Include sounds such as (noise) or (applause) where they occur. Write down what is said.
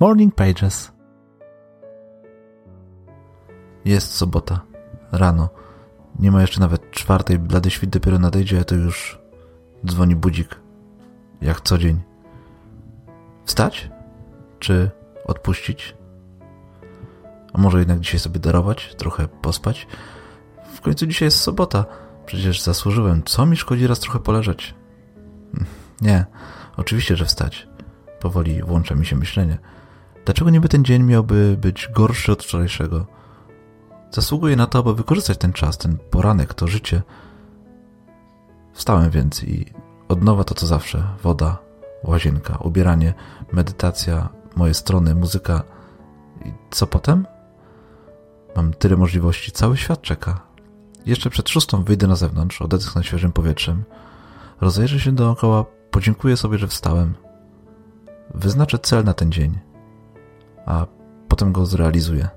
Morning Pages. Jest sobota. Rano. Nie ma jeszcze nawet czwartej, blady świt dopiero nadejdzie, a to już dzwoni budzik. Jak co dzień. Wstać? Czy odpuścić? A może jednak dzisiaj sobie darować? Trochę pospać? W końcu dzisiaj jest sobota. Przecież zasłużyłem. Co mi szkodzi raz trochę poleżeć? (laughs) Nie, oczywiście, że wstać. Powoli włącza mi się myślenie. Dlaczego niby ten dzień miałby być gorszy od wczorajszego? Zasługuję na to, aby wykorzystać ten czas, ten poranek, to życie. Wstałem więc i od nowa to co zawsze. Woda, łazienka, ubieranie, medytacja, moje strony, muzyka. I co potem? Mam tyle możliwości, cały świat czeka. Jeszcze przed szóstą wyjdę na zewnątrz, odetchnę świeżym powietrzem. Rozejrzę się dookoła, podziękuję sobie, że wstałem. Wyznaczę cel na ten dzień, a potem go zrealizuję.